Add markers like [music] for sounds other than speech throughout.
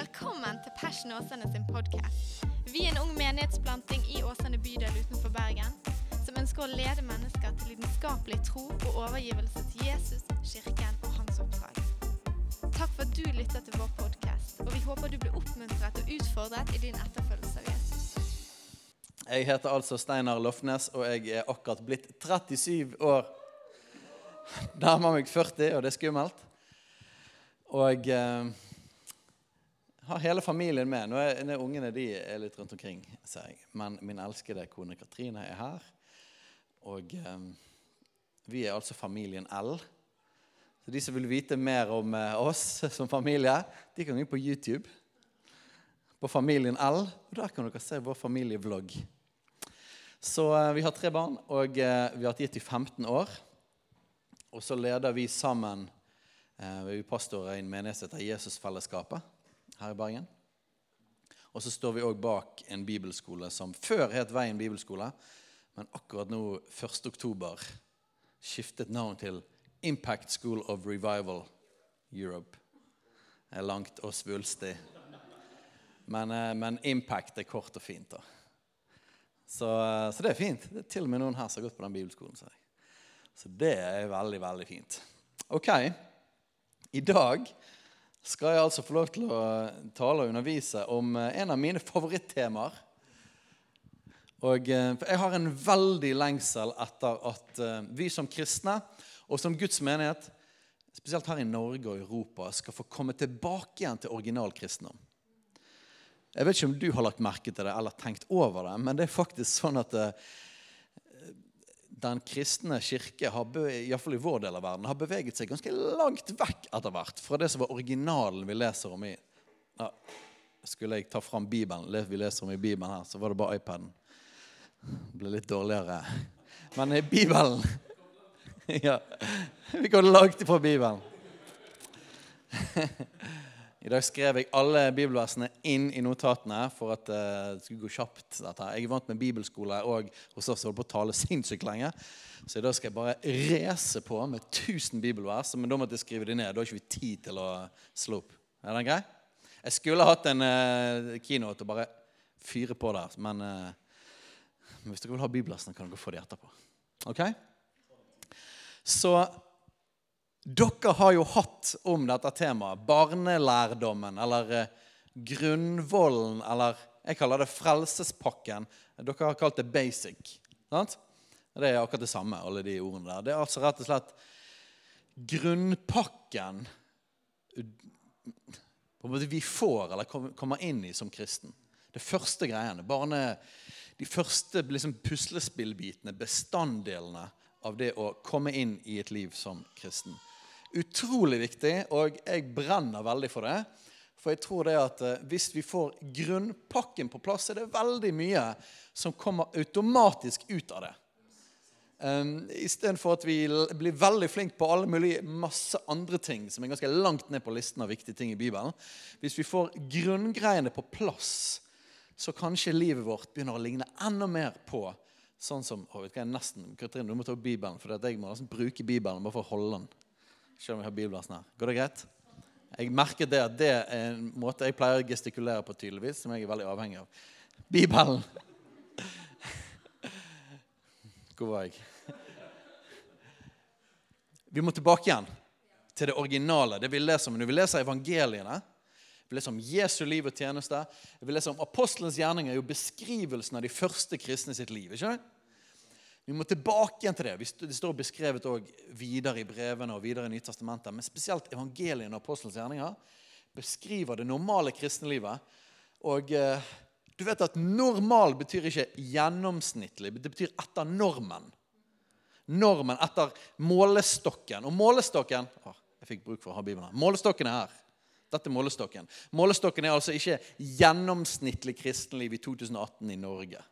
Velkommen til Passion Åsane sin podkast. Vi er en ung menighetsplanting i Åsane bydel utenfor Bergen som ønsker å lede mennesker til lidenskapelig tro og overgivelse til Jesus, kirken og hans oppdrag. Takk for at du lytter til vår podkast, og vi håper du blir oppmuntret og utfordret i din etterfølgelse av Jesus. Jeg heter altså Steinar Lofnes, og jeg er akkurat blitt 37 år. Nærmer meg 40, og det er skummelt. Og eh, har hele familien med. Nå er, nå er ungene de er litt rundt omkring, ser jeg. Men min elskede kone Katrine er her. Og eh, vi er altså familien L. Så de som vil vite mer om eh, oss [laughs] som familie, de kan gå på YouTube. På Familien L. Og der kan dere se vår familievlogg. Så eh, vi har tre barn, og eh, vi har hatt gitt i 15 år. Og så leder vi sammen eh, Vi er pastorer i en menighet som heter Jesusfellesskapet her i Bergen. Og så står vi òg bak en bibelskole som før het Veien bibelskole, men akkurat nå 1. oktober skiftet navn til Impact School of Revival Europe. Det er langt og svulstig. Men, eh, men impact er kort og fint. da. Så, eh, så det er fint. Det er til og med noen her som har gått på den bibelskolen. Så, så det er veldig, veldig fint. Ok, i dag skal jeg altså få lov til å tale og undervise om eh, en av mine [laughs] favorittemaer. Og eh, Jeg har en veldig lengsel etter at eh, vi som kristne og som Guds menighet, spesielt her i Norge og Europa, skal få komme tilbake igjen til original kristendom. Jeg vet ikke om du har lagt merke til det eller tenkt over det, men det er faktisk sånn at den kristne kirke, har, fall i vår del av verden, har beveget seg ganske langt vekk etter hvert fra det som var originalen vi leser om i ja, Skulle jeg ta fram Bibelen, vi leser om i Bibelen her, så var det bare iPaden. Det ble litt dårligere. Men i Bibelen [laughs] Ja, vi går langt ifra Bibelen. [laughs] I dag skrev jeg alle bibelversene inn i notatene for at uh, det skulle gå kjapt. dette. Jeg er vant med bibelskole og hos oss holdt på å tale sinnssykt lenge. Så i dag skal jeg bare race på med 1000 bibelvers. Men da måtte jeg skrive de ned. Da har ikke vi tid til å slå opp. Er den grei? Jeg skulle hatt en uh, keynote og bare fyre på der. Men uh, hvis dere vil ha bibelversene, kan dere få de etterpå. Ok? Så dere har jo hatt om dette temaet barnelærdommen, eller eh, grunnvollen, eller jeg kaller det frelsespakken. Dere har kalt det basic. Sant? Det er akkurat det samme, alle de ordene der. Det er altså rett og slett grunnpakken vi får eller kommer inn i som kristen. Det første greiene. Barne, de første liksom, puslespillbitene, bestanddelene av det å komme inn i et liv som kristen utrolig viktig, og jeg brenner veldig for det. For jeg tror det at eh, hvis vi får grunnpakken på plass, er det veldig mye som kommer automatisk ut av det. Um, Istedenfor at vi blir veldig flinke på alle mulige masse andre ting som er ganske langt ned på listen av viktige ting i Bibelen. Hvis vi får grunngreiene på plass, så kanskje livet vårt begynner å ligne enda mer på sånn som å, vet du, nesten, Katrine, du må ta opp Bibelen, for jeg må nesten bruke Bibelen bare for å holde den. Selv om vi har bibelversen her. Går det greit? Jeg merker det at det er en måte jeg pleier å gestikulere på, tydeligvis, som jeg er veldig avhengig av. Bibelen. Hvor var jeg? Vi må tilbake igjen til det originale. Det vi leser om når vi leser evangeliene. Vi leser om Jesu liv og tjeneste. Vi leser om apostelens gjerninger, er jo beskrivelsen av de første kristne sitt liv. ikke det? Vi må tilbake igjen til det. Det står beskrevet videre i brevene og videre i Nytestamentet. Men spesielt evangelien og apostelens gjerninger beskriver det normale kristenlivet. Og eh, du vet at normal betyr ikke gjennomsnittlig. Det betyr etter normen. Normen etter målestokken. Og målestokken å, Jeg fikk bruk for å ha Bibelen. Målestokken er her. Dette er målestokken. Målestokken er altså ikke gjennomsnittlig kristenliv i 2018 i Norge.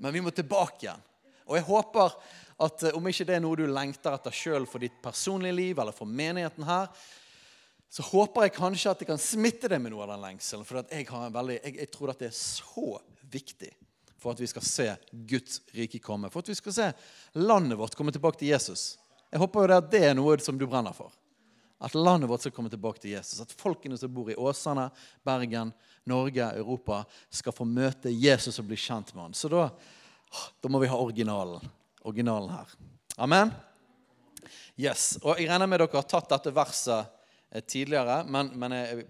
Men vi må tilbake igjen. Og jeg håper at eh, om ikke det er noe du lengter etter sjøl for ditt personlige liv eller for menigheten her, så håper jeg kanskje at det kan smitte deg med noe av den lengselen. For jeg, veldig, jeg, jeg, tror at det er så viktig for at vi skal se Guds rike komme. For at vi skal se landet vårt komme tilbake til Jesus. Jeg håper jo det at det er noe som du brenner for. At landet vårt skal komme tilbake til Jesus. At folkene som bor i Åsane, Bergen, Norge, Europa, skal få møte Jesus og bli kjent med han. Så da, da må vi ha originalen, originalen her. Amen? Yes. Og Jeg regner med dere har tatt dette verset eh, tidligere, men, men jeg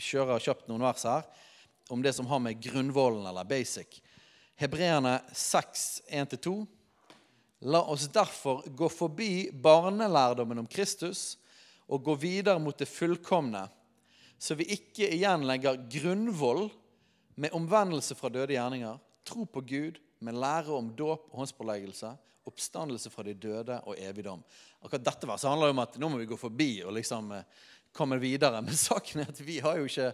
kjører og har kjøpt noen vers her om det som har med grunnvollen eller basic. Hebreerne 6, 1-2. La oss derfor gå forbi barnelærdommen om Kristus og gå videre mot det fullkomne, så vi ikke igjen legger grunnvoll med omvendelse fra døde gjerninger, tro på Gud med lære om dåp og håndspåleggelse, oppstandelse fra de døde og evigdom. Akkurat dette verset handler om at nå må vi gå forbi og liksom eh, komme videre. [laughs] Men saken er at vi har jo ikke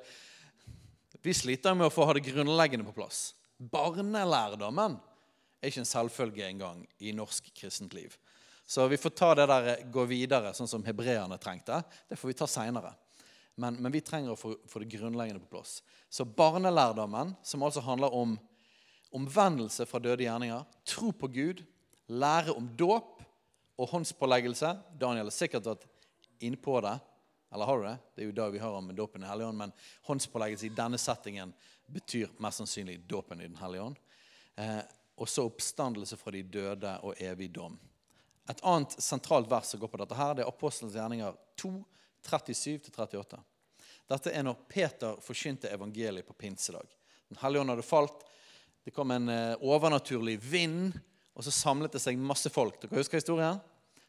Vi sliter med å få ha det grunnleggende på plass. Barnelærdommen er ikke en selvfølge engang i norsk kristent liv. Så vi får ta det der eh, gå videre, sånn som hebreerne trengte. Det får vi ta seinere. Men, men, vi trenger å få, få, det grunnleggende på plass. Så barnelærdommen, som altså handler om omvendelse fra døde gjerninger, tro på Gud, lære om dåp og håndspåleggelse Daniel har sikkert vært innpå det. Eller har du det? Det er jo det vi har om dåpen i Hellige Ånd. Men håndspåleggelse i denne settingen betyr mest sannsynlig dåpen i Den hellige ånd. Eh, og så oppstandelse fra de døde og evig dom. Et annet sentralt vers som går på dette, her, det er Apostelens gjerninger 2, 37-38. Dette er når Peter forkynte evangeliet på pinsedag. Den hellige ånd hadde falt. Det kom en eh, overnaturlig vind, og så samlet det seg masse folk. Dere husker historien?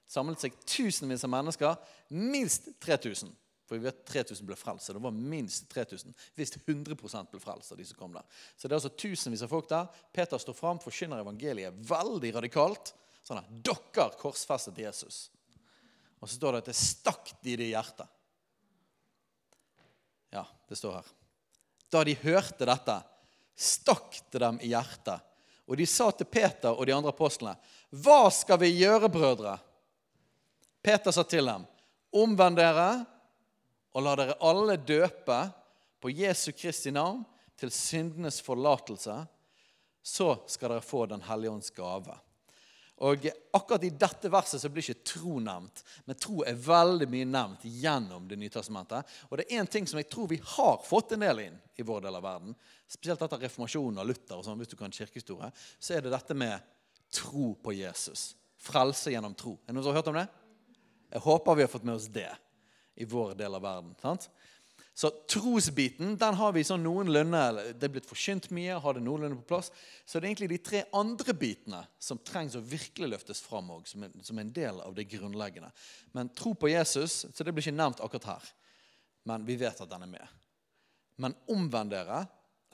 Samlet seg tusenvis av mennesker. Minst 3000. For vi vet 3000 ble frelst. Det var minst 3000. Hvis 100 ble frelst av de som kom der. Så det er altså tusenvis av folk der. Peter står fram, forkynner evangeliet veldig radikalt. Sånn at dere korsfestet Jesus. Og så står det at det stakk de det i hjertet. Ja, det står her. Da de hørte dette, stakk det dem i hjertet. Og de sa til Peter og de andre apostlene, 'Hva skal vi gjøre, brødre?' Peter sa til dem, 'Omvend dere og la dere alle døpe på Jesu Kristi navn til syndenes forlatelse.' Så skal dere få Den hellige ånds gave. Og Akkurat i dette verset så blir ikke tro nevnt, men tro er veldig mye nevnt gjennom Det nye testamentet. Og det er én ting som jeg tror vi har fått en del inn i vår del av verden, spesielt etter reformasjonen og Luther, og sånn, hvis du kan kirkehistorie, så er det dette med tro på Jesus. Frelse gjennom tro. Er det noen som har hørt om det? Jeg håper vi har fått med oss det i vår del av verden. sant? Så trosbiten den har vi sånn noenlunde Det er blitt forkynt mye, har det noenlunde på plass. Så det er egentlig de tre andre bitene som trengs å virkelig løftes fram også, som, som en del av det grunnleggende. Men tro på Jesus, så det blir ikke nevnt akkurat her. Men vi vet at den er med. Men omvend dere,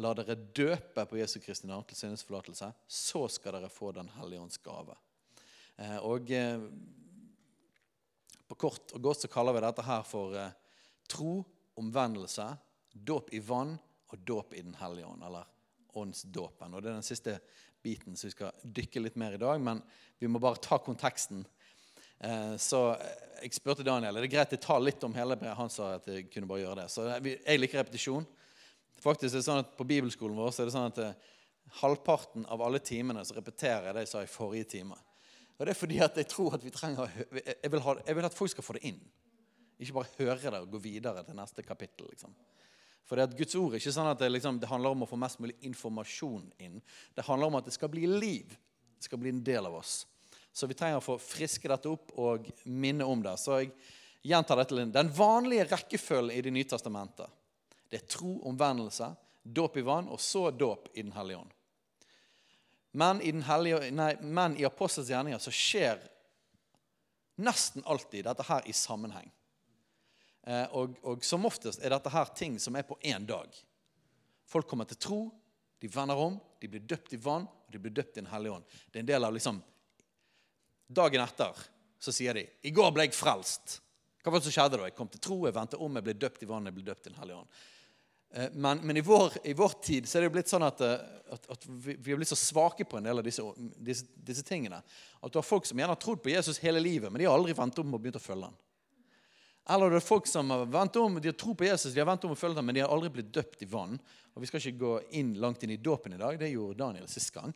la dere døpe på Jesu Kristi navn til syndes forlatelse, så skal dere få Den hellige ånds gave. Eh, og eh, på kort og godt så kaller vi dette her for eh, tro omvendelse, dåp i vann og dåp i Den hellige ånd, eller åndsdåpen. Og Det er den siste biten som vi skal dykke litt mer i dag, men vi må bare ta konteksten. Eh, så jeg spurte Daniel er det greit jeg tar litt om hele brevet. Han sa at jeg kunne bare gjøre det. Så jeg liker repetisjon. Faktisk er det sånn at På bibelskolen vår så er det sånn at eh, halvparten av alle timene så repeterer jeg det jeg sa i forrige time. Og Det er fordi at jeg tror at vi trenger jeg vil, ha, jeg vil at folk skal få det inn. Ikke bare høre det og gå videre til neste kapittel. liksom. For det at Guds ord er ikke sånn at det, liksom, det, handler om å få mest mulig informasjon inn. Det handler om at det skal bli liv. Det skal bli en del av oss. Så vi trenger å få friske dette opp og minne om det. Så jeg gjentar dette. Den vanlige rekkefølgen i Det nye testamentet det er tro, omvendelse, dåp i vann og så dåp i Den hellige ånd. Men i, den hellige, nei, men i Apostels gjerninger så skjer nesten alltid dette her i sammenheng. Eh, og, og, som oftest er dette her ting som er på én dag. Folk kommer til tro, de vender om, de blir døpt i vann, og de blir døpt i Den hellige ånd. Det er en del av liksom Dagen etter så sier de 'I går ble jeg frelst'. Hva var det som skjedde da? Jeg kom til tro, jeg vendte om, jeg ble døpt i vann, jeg ble døpt i Den hellige ånd. Eh, men, men i, vår, i, vår, tid så er det jo blitt sånn at, eh, at, at vi, vi, har blitt så svake på en del av disse, disse, disse, tingene. At du har folk som gjerne har trodd på Jesus hele livet, men de har aldri vendt om og begynt å følge han. Eller det er folk som har ventet om, de har tro på Jesus, de har ventet om og følt ham, men de har aldri blitt døpt i vann. Og Vi skal ikke gå inn langt inn i dåpen i dag. Det gjorde Daniel sist gang.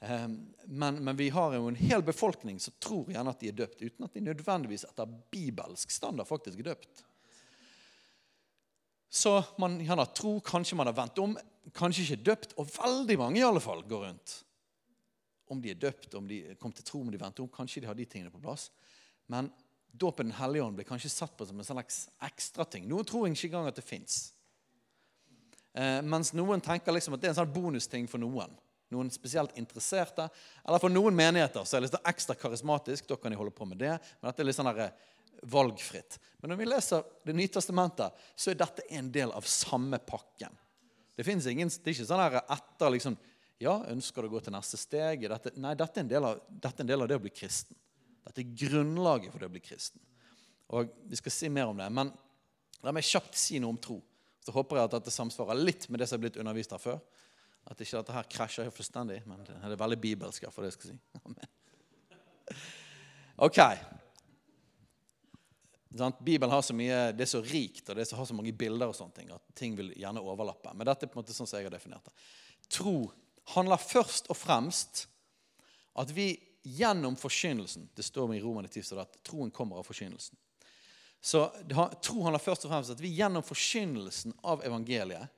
Eh, men, men, vi har jo en hel befolkning som tror gjerne at de er døpt, uten at de nødvendigvis etter bibelsk standard faktisk er døpt. Så man gjerne tror, kanskje man har vendt om, kanskje ikke døpt, og veldig mange i alle fall går rundt. Om de er døpt, om de kom til tro, om de vendte om, kanskje de har de tingene på plass. Men dåpen Den hellige ånd blir kanskje satt på som en slags ekstrating. Noen tror ikke engang at det fins. Eh, mens noen tenker liksom at det er en sånn bonusting for noen. Noen spesielt interesserte. Eller for noen menigheter så er det litt ekstra karismatisk. Da kan de holde på med det. Men dette er litt sånn der, eh, valgfritt. Men når vi leser Det nye testamentet, så er dette en del av samme pakken. Det, ingen, det er ikke sånn her etter liksom, Ja, ønsker du å gå til neste steg? Dette, nei, dette er, av, dette er, en del av, det å bli kristen. Dette er grunnlaget for det å bli kristen. Og Vi skal si mer om det. Men la meg kjapt si noe om tro. Så håper jeg at dette samsvarer litt med det som er blitt undervist her før. At ikke dette her krasjer helt fullstendig, men det er veldig bibelsk. for det jeg skal si. [laughs] Ok. Bibelen har så mye, det er så rikt og det har så mange bilder og sånne ting, at ting vil gjerne overlappe. Men dette er på en måte sånn som jeg har definert det. Tro handler først og fremst at vi gjennom forkynnelsen Det står i Romane 10 at troen kommer av forkynnelsen. Så Tro handler først og fremst at vi gjennom forkynnelsen av evangeliet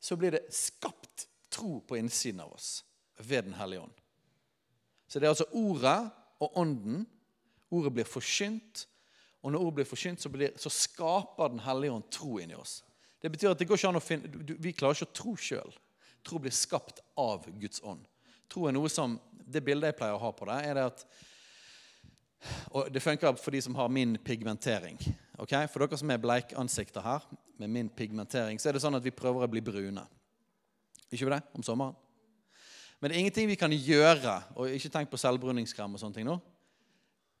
så blir det skapt tro på innsiden av oss ved Den hellige ånd. Så det er altså ordet og ånden. Ordet blir forkynt, og når ordet blir forkynt, så, blir, så skaper Den hellige ånd tro inni oss. Det betyr at det går ikke an å finne, Vi klarer ikke å tro sjøl. Tro blir skapt av Guds ånd. Tro er noe som, Det bildet jeg pleier å ha på det, er det at og Det funker for de som har min pigmentering. Okay? For dere som er bleikansikter her, med min pigmentering, så er det sånn at vi prøver å bli brune. Ikke vi det? Om sommeren. Men det er ingenting vi kan gjøre og ikke tenk på selvbruningskrem og sånne ting nå.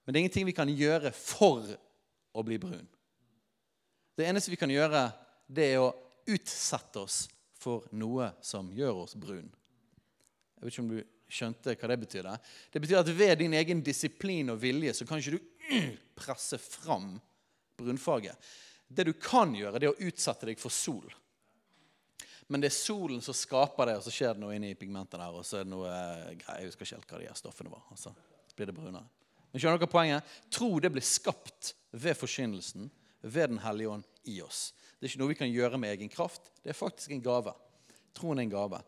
Men det er ingenting vi kan gjøre for å bli brun. Det eneste vi kan gjøre, det er å utsette oss for noe som gjør oss brun. Jeg vet ikke om du skjønte hva det betyr. Det Det betyr at ved din egen disiplin og vilje så kan ikke du presse fram brunfarge. Det du kan gjøre, det er å utsette deg for sol. Men det er solen som skaper det, og så skjer det noe inni pigmentene her. Og så er det noe eh, greier, Jeg husker ikke helt hva de her stoffene var. Og så blir det brunere. Men skjønner dere poenget? Tro det blir skapt ved forkynnelsen, ved Den hellige ånd i oss. Det er ikke noe vi kan gjøre med egen kraft. Det er faktisk en gave. Troen er en gave.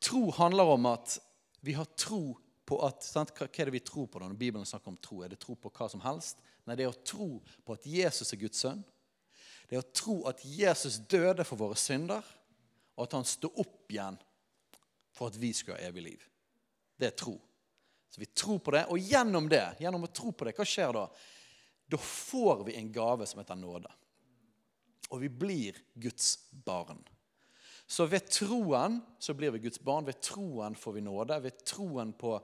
Tro handler om at vi har tro på at sant? Hva er det vi tror på når Bibelen snakker om tro? Er det tro på hva som helst? Nei, det er å tro på at Jesus er Guds sønn. Det er å tro at Jesus døde for våre synder og at han står opp igjen for at vi skal ha evig liv. Det er tro. Så vi tror på det, og gjennom det, gjennom å tro på det, hva skjer da? Da får vi en gave som heter nåde. Og vi blir Guds barn. Så ved troen så blir vi Guds barn. Ved troen får vi nåde. Ved troen på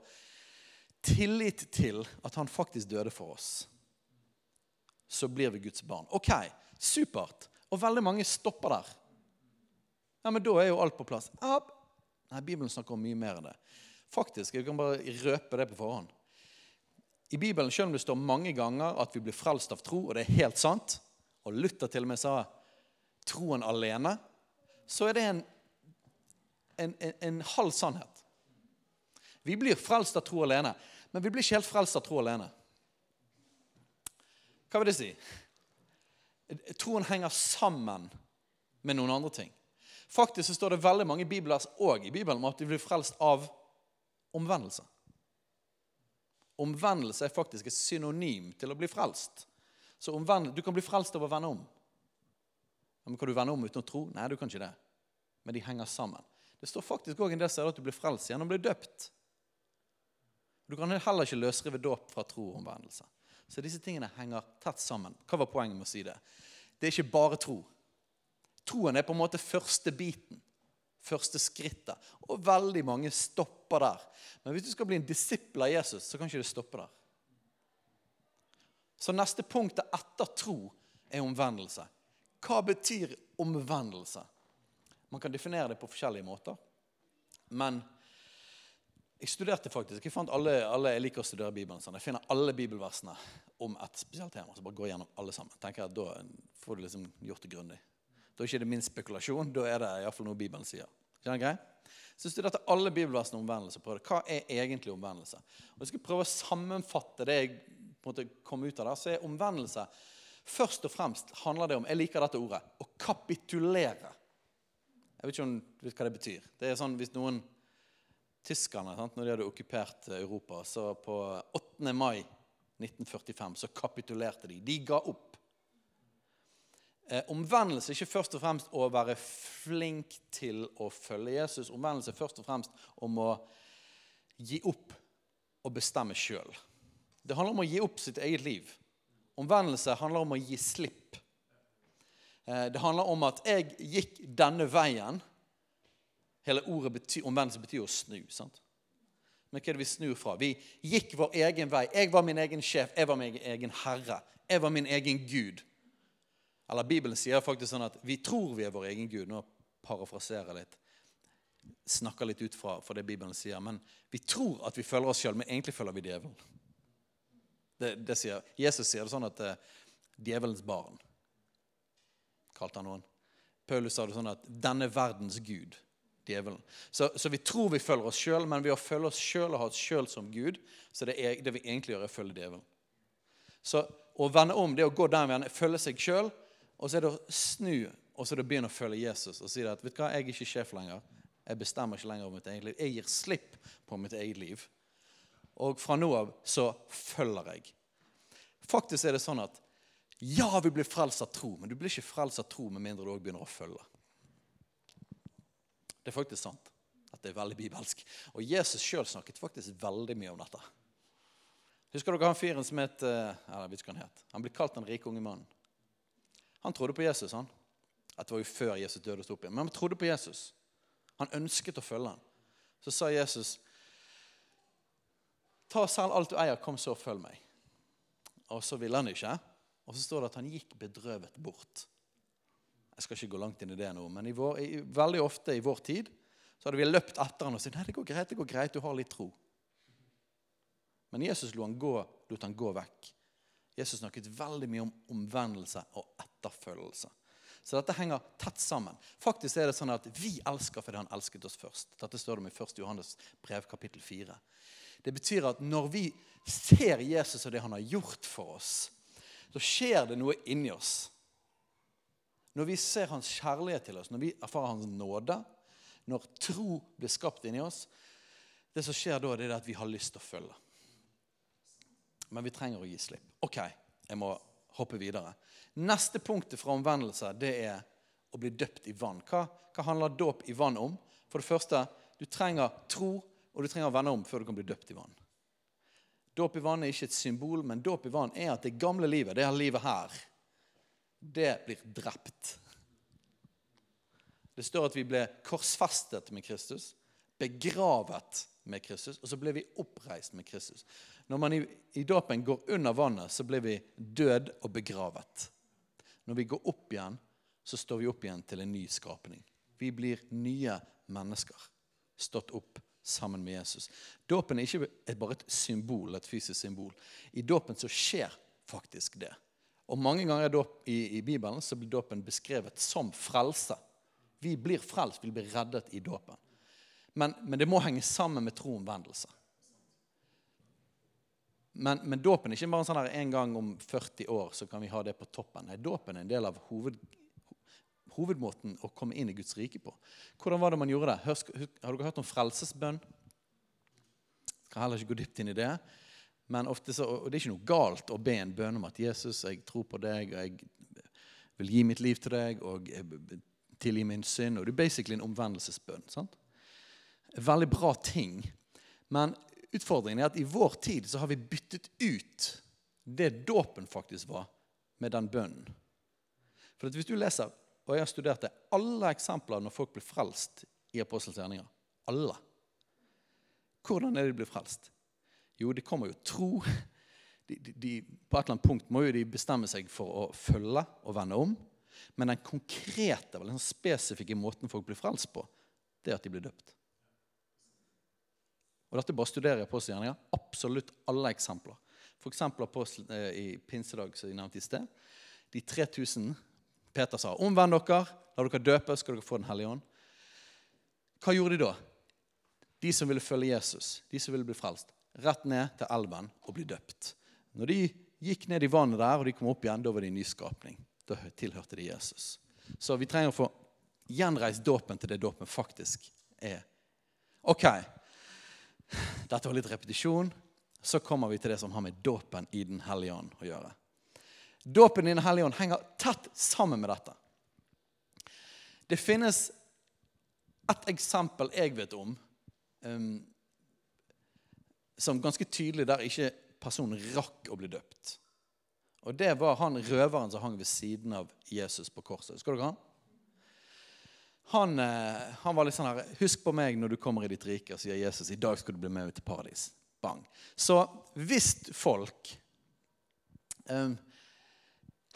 tillit til at han faktisk døde for oss, så blir vi Guds barn. Ok, supert. Og veldig mange stopper der. Ja, men da er jo alt på plass. Nei, Bibelen snakker om mye mer enn det. Faktisk, Jeg kan bare røpe det på forhånd. I Bibelen, selv om det står mange ganger at vi blir frelst av tro, og det er helt sant, og Luther til og med sa 'troen alene', så er det en, en, en, en halv sannhet. Vi blir frelst av tro alene, men vi blir ikke helt frelst av tro alene. Hva vil det si? Troen henger sammen med noen andre ting. Faktisk så står det veldig mange bibler og i Bibelen om at vi blir frelst av omvendelse. Omvendelse er faktisk et synonym til å bli frelst. Så Du kan bli frelst av å vende om. Men Kan du vende om uten å tro? Nei, du kan ikke det. Men de henger sammen. Det står faktisk òg en del steder at du blir frelst gjennom å bli døpt. Du kan heller ikke løsrive dåp fra tro og omvendelse. Så disse tingene henger tett sammen. Hva var poenget med å si det? Det er ikke bare tro. Troen er på en måte første biten. Første skrittet. Og veldig mange stopper der. Men hvis du skal bli en disippel av Jesus, så kan ikke det stoppe der. Så neste punkt etter tro er omvendelse. Hva betyr omvendelse? Man kan definere det på forskjellige måter. Men jeg studerte faktisk, jeg fant alle, alle jeg liker å studere Bibelen. Sånn. Jeg finner alle bibelversene om et spesielt tema. så bare går gjennom alle sammen. Tenker at Da får du liksom gjort det grundig. Da er det ikke min spekulasjon, da er det iallfall noe Bibelen sier. Skjønner grei? Så studerte alle bibelversene om omvendelse. Prøvde. Hva er egentlig omvendelse? Og Jeg skal prøve å sammenfatte det jeg på en måte kom ut av der. Så er omvendelse Først og fremst handler det om jeg liker dette ordet, å kapitulere. Jeg vet ikke om du vet hva det betyr. Det er sånn hvis noen Tyskerne, sant, når de hadde okkupert Europa, så på 8. mai 1945 så kapitulerte de. De ga opp. Eh, omvendelse er ikke først og fremst å være flink til å følge Jesus. Omvendelse er først og fremst om å gi opp og bestemme sjøl. Det handler om å gi opp sitt eget liv. Omvendelse handler om å gi slipp. Eh, det handler om at jeg gikk denne veien. Hele ordet betyr, omvendelse betyr å snu. sant? Men hva er det vi snur fra? Vi gikk vår egen vei. Jeg var min egen sjef. Jeg var min egen herre. Jeg var min egen gud. Eller Bibelen sier faktisk sånn at vi tror vi er vår egen gud. Nå parafraserer jeg litt. Snakker litt ut fra, fra, det Bibelen sier. Men vi tror at vi følger oss sjøl, men egentlig følger vi djevelen. Det, det sier, Jesus sier det sånn at uh, djevelens barn kalte han noen. Paulus sa det sånn at 'denne verdens gud', djevelen. Så, så vi tror vi følger oss sjøl, men ved å følge oss sjøl og ha oss sjøl som Gud, så det, er, det vi egentlig gjør, er å følge djevelen. Så å vende om, det å gå den veien, følge seg sjøl, og så er det å snu og så er det å begynne å følge Jesus og si at vet du hva, jeg er ikke sjef lenger. Jeg bestemmer ikke lenger over mitt eget liv. Jeg gir slipp på mitt eget liv. Og fra nå av så følger jeg. Faktisk er det sånn at ja, vi blir frelst av tro, men du blir ikke frelst av tro med mindre du òg begynner å følge. Det er faktisk sant at det er veldig bibelsk. Og Jesus sjøl snakket faktisk veldig mye om dette. Husker dere han fyren som het eller jeg vet ikke Han het. Han ble kalt den rike unge mannen. Han trodde på Jesus. han. Det var jo før Jesus døde og sto opp igjen. Men han trodde på Jesus. Han ønsket å følge ham. Så sa Jesus Ta selv alt du eier, kom så og følg meg. Og så ville han ikke. Og så står det at han gikk bedrøvet bort. Jeg skal ikke gå langt inn i det nå, men i vår, i, veldig ofte i vår tid så hadde vi løpt etter han og sagt nei, det går greit, det går greit, du har litt tro. Men Jesus lot han gå, lot han gå vekk. Jesus snakket veldig mye om omvendelse og etterfølgelse. Så dette henger tett sammen. Faktisk er det sånn at Vi elsker fordi han elsket oss først. Dette står det om i 1. Johannes brev kapittel 4. Det betyr at når vi ser Jesus og det han har gjort for oss, så skjer det noe inni oss. Når vi ser hans kjærlighet til oss, når vi erfarer hans nåde, når tro blir skapt inni oss, det som skjer da, det er at vi har lyst til å følge. Men vi trenger å gi slipp. OK, jeg må hoppe videre. Neste punktet fra omvendelse det er å bli døpt i vann. Hva, hva handler dåp i vann om? For det første, du trenger tro, og du trenger å vende om før du kan bli døpt i vann. Dåp i vann er ikke et symbol, men dåp i vann er at det gamle livet, det her livet her, det blir drept. Det står at vi ble korsfestet med Kristus, begravet med Kristus, og så ble vi oppreist med Kristus. Når man i, i dåpen går under vannet, så blir vi død og begravet. Når vi går opp igjen, så står vi opp igjen til en ny skapning. Vi blir nye mennesker. Stått opp sammen med Jesus. Dåpen er ikke bare et symbol, et fysisk symbol. I dåpen så skjer faktisk det. Og Mange ganger i, i Bibelen så blir dåpen beskrevet som frelse. Vi blir frelst, vi blir reddet i dåpen. Men, men, det må henge sammen med tro omvendelse. Men, men dåpen er ikke bare en sånn her en gang om 40 år så kan vi ha det på toppen. Nei, Dåpen er en del av hoved, hovedmåten å komme inn i Guds rike på. Hvordan var det man gjorde det? Har dere hørt om frelsesbønn? Skal heller ikke gå dypt inn i det. Men ofte så, og Det er ikke noe galt å be en bønn om at Jesus, jeg tror på deg, og jeg vil gi mitt liv til deg, og tilgi min synd. og Det er basically en omvendelsesbønn. sant? Veldig bra ting. Men utfordringen er at i vår tid så har vi byttet ut det dåpen faktisk var, med den bønnen. For Hvis du leser og jeg har studert det. Alle eksempler når folk blir frelst i Apostels gjerninger. Alle. Hvordan er det de blir frelst? Jo, det kommer jo tro. De, de, de, på et eller annet punkt må jo de bestemme seg for å følge og vende om. Men den konkrete, den spesifikke måten folk blir frelst på, det er at de blir døpt. Og Dette bare studerer jeg apostelgjerninger. Absolutt alle eksempler. F.eks. Eh, i pinsedag, som jeg nevnte i sted. De 3000 Peter sa, 'Omvend dere, la dere døpe, skal dere få Den hellige ånd'. hva gjorde de da? De som ville følge Jesus, de som ville bli frelst, rett ned til elven og bli døpt. Når de gikk ned i vannet der, og de kom opp igjen, da var de en nyskapning. Da tilhørte de Jesus. Så vi trenger å få gjenreist dåpen til det dåpen faktisk er. Ok, dette var litt repetisjon. Så kommer vi til det som har med dåpen i Den hellige ånd å gjøre. Dåpen i Den hellige ånd henger tett sammen med dette. Det finnes et eksempel jeg vet om um, som ganske tydelig der ikke personen rakk å bli døpt. Og Det var han røveren som hang ved siden av Jesus på korset. Husker dere han? Han, eh, han, var litt sånn her 'Husk på meg når du kommer i ditt rike', sier Jesus. 'I dag skal du bli med ut til paradis'. Bang. Så hvis folk um,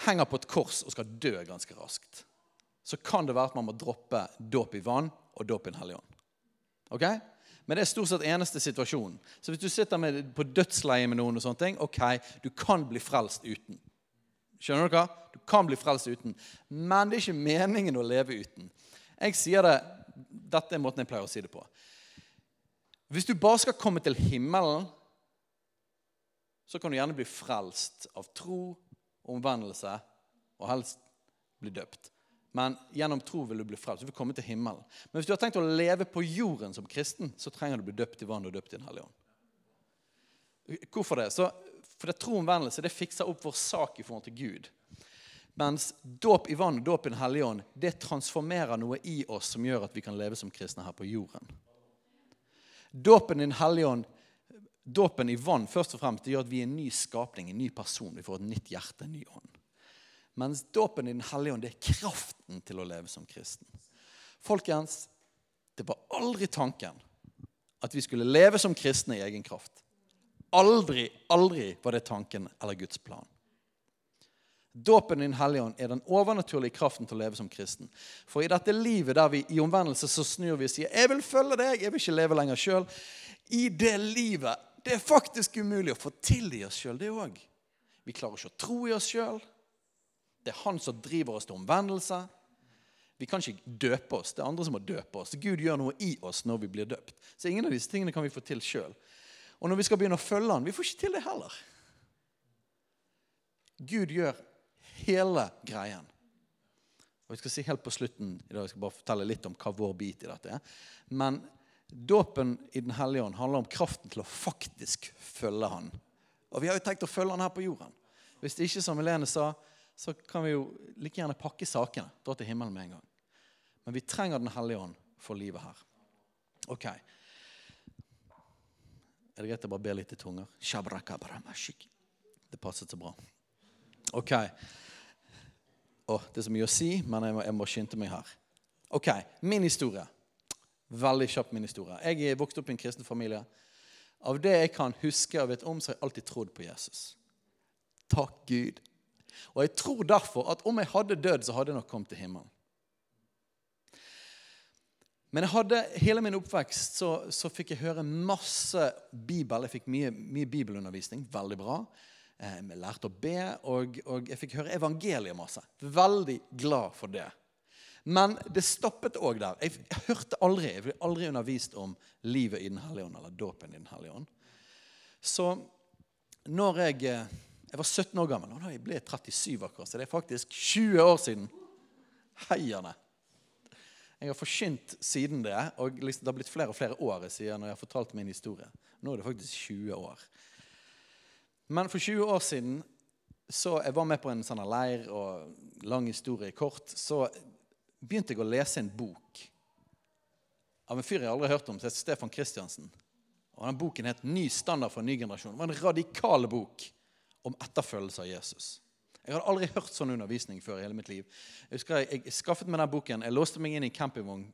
henger på et kors og skal dø ganske raskt, så kan det være at man må droppe dåp i vann og dåp i Den hellige ånd. Okay? Men det er stort sett eneste situasjonen. Så hvis du sitter med, på dødsleie med noen, og sånne ting, ok, du kan bli frelst uten. Skjønner du hva? Du kan bli frelst uten. Men det er ikke meningen å leve uten. Jeg sier det, Dette er måten jeg pleier å si det på. Hvis du bare skal komme til himmelen, så kan du gjerne bli frelst av tro, omvendelse og helst bli døpt. Men gjennom tro vil du bli frelst. Du vil komme til himmelen. Men hvis du har tenkt å leve på jorden som kristen, så trenger du å bli døpt i vann og døpt i Den hellige ånd. Hvorfor det? Så, for det tro og omvendelse det fikser opp vår sak i forhold til Gud. Mens dåp i vann og dåp i Den hellige ånd det transformerer noe i oss som gjør at vi kan leve som kristne her på jorden. Dåpen i Den hellige ånd, dåpen i vann først og fremst, det gjør at vi er en ny skapning, en ny person. Vi får et nytt hjerte, en ny ånd. Mens dåpen i Den hellige ånd det er kraften til å leve som kristen. Folkens, det var aldri tanken at vi skulle leve som kristne i egen kraft. Aldri, aldri var det tanken eller Guds plan. Dåpen i Den hellige ånd er den overnaturlige kraften til å leve som kristen. For i dette livet der vi i omvendelse så snur vi og sier 'Jeg vil følge deg, jeg vil ikke leve lenger sjøl', i det livet Det er faktisk umulig å få til i oss sjøl, det òg. Vi klarer ikke å tro i oss sjøl. Det er han som driver oss til omvendelse. Vi kan ikke døpe oss. Det er andre som må døpe oss. Gud gjør noe i oss når vi blir døpt. Så ingen av disse tingene kan vi få til sjøl. Og når vi skal begynne å følge han, vi får ikke til det heller. Gud gjør hele greien. Og Jeg skal si helt på slutten i dag, jeg skal bare fortelle litt om hva vår bit i dette er. Men dåpen i Den hellige ånd handler om kraften til å faktisk følge Han. Og vi har jo tenkt å følge Han her på jorden. Hvis det ikke, som Helene sa, så kan vi jo like gjerne pakke sakene. Dra til himmelen med en gang. Men vi trenger Den hellige ånd for livet her. Ok. Er det greit å bare be litt i tunger? Det passet så bra. Ok. Oh, det er så mye å si, men jeg må, jeg må skynde meg her. Ok, Min historie. Veldig kjapp min historie. Jeg er vokst opp i en kristen familie. Av det jeg kan huske og vet om, så har jeg alltid trodd på Jesus. Takk Gud. Og jeg tror derfor at om jeg hadde dødd, så hadde jeg nok kommet til himmelen. Men jeg hadde, hele min oppvekst så, så fikk jeg høre masse bibel. Jeg fikk mye, mye bibelundervisning. Veldig bra. Jeg lærte å be, og, og jeg fikk høre evangeliet masse. Veldig glad for det. Men det stoppet òg der. Jeg, jeg, hørte aldri, jeg ble aldri undervist om livet i Den hellige ånd eller dåpen i Den hellige ånd. Så når jeg, eh, jeg var 17 år gammel, og da jeg ble 37 akkurat, så det er faktisk 20 år siden Heierne. Jeg har forkynt siden det, og liksom, det har blitt flere og flere år siden når jeg har fortalt min historie. Nå er det faktisk 20 år. Men for 20 år siden så jeg var med på en sånn leir, og lang historie kort, så begynte jeg å lese en bok av en fyr jeg aldri har hørt om, som heter Stefan Kristiansen. Og den Boken het 'Ny standard for en ny generasjon'. Det var en radikal bok om etterfølgelse av Jesus. Jeg hadde aldri hørt sånn undervisning før i hele mitt liv. Jeg husker jeg, jeg skaffet meg den boken, jeg låste meg inn i en campingvogn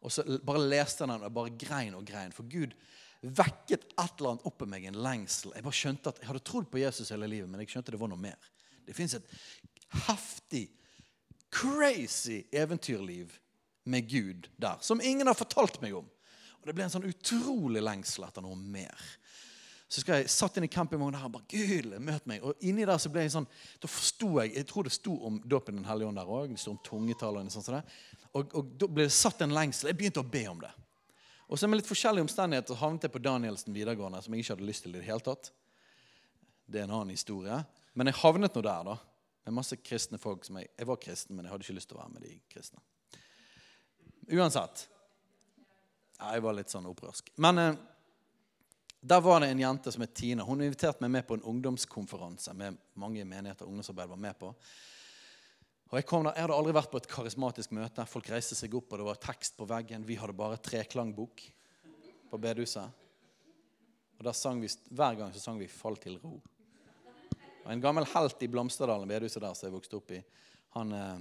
og så bare leste den og bare grein og grein. For Gud vekket et eller annet opp i meg, en lengsel. Jeg bare skjønte at jeg hadde trodd på Jesus hele livet, men jeg skjønte det var noe mer. Det fins et heftig, crazy eventyrliv med Gud der, som ingen har fortalt meg om. Og Det ble en sånn utrolig lengsel etter noe mer. Så skal jeg satt inn i campingvognen der og bare Gud, møt meg. Og inni der så ble jeg sånn Da forsto jeg Jeg tror det sto om dåpen i Den hellige ånd der òg. Det sto om tungetall og sånn som det. Og, og da ble det satt en lengsel. Jeg begynte å be om det. Og så med litt forskjellige omstendigheter havnet jeg på Danielsen videregående, som jeg ikke hadde lyst til i det hele tatt. Det er en annen historie. Men jeg havnet nå der, da. Med masse kristne folk som jeg, jeg var kristen, men jeg hadde ikke lyst til å være med de kristne. Uansett. Ja, jeg var litt sånn opprørsk. Men eh, der var det en jente som het Tina. Hun inviterte meg med på en ungdomskonferanse med mange menigheter og ungdomsarbeid var med på. Og jeg, kom der, jeg hadde aldri vært på et karismatisk møte. Folk reiste seg opp, og det var tekst på veggen. Vi hadde bare treklangbok på bedehuset. Og der sang vi, Hver gang så sang vi 'Fall til ro'. Og En gammel helt i Blomsterdalen, bedehuset der som jeg vokste opp i, han, eh,